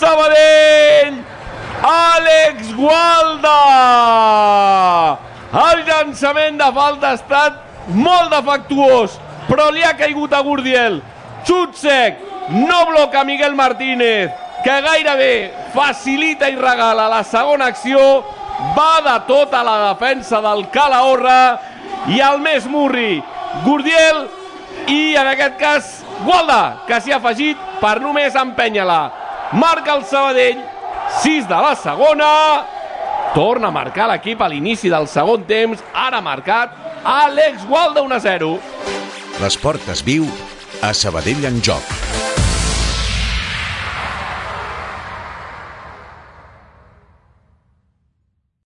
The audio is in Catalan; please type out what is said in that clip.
Sabadell, Àlex Gualda. El llançament de falta ha estat molt defectuós, però li ha caigut a Gurdiel. Xut sec, no bloca Miguel Martínez, que gairebé facilita i regala la segona acció, va de tota la defensa del Calahorra i el més murri, Gurdiel, i en aquest cas Gualda, que s'hi ha afegit per només empènyer-la. Marca el Sabadell, 6 de la segona, torna a marcar l'equip a l'inici del segon temps, ara marcat Àlex Gualda 1 a 0. L'esport es viu a Sabadell en joc.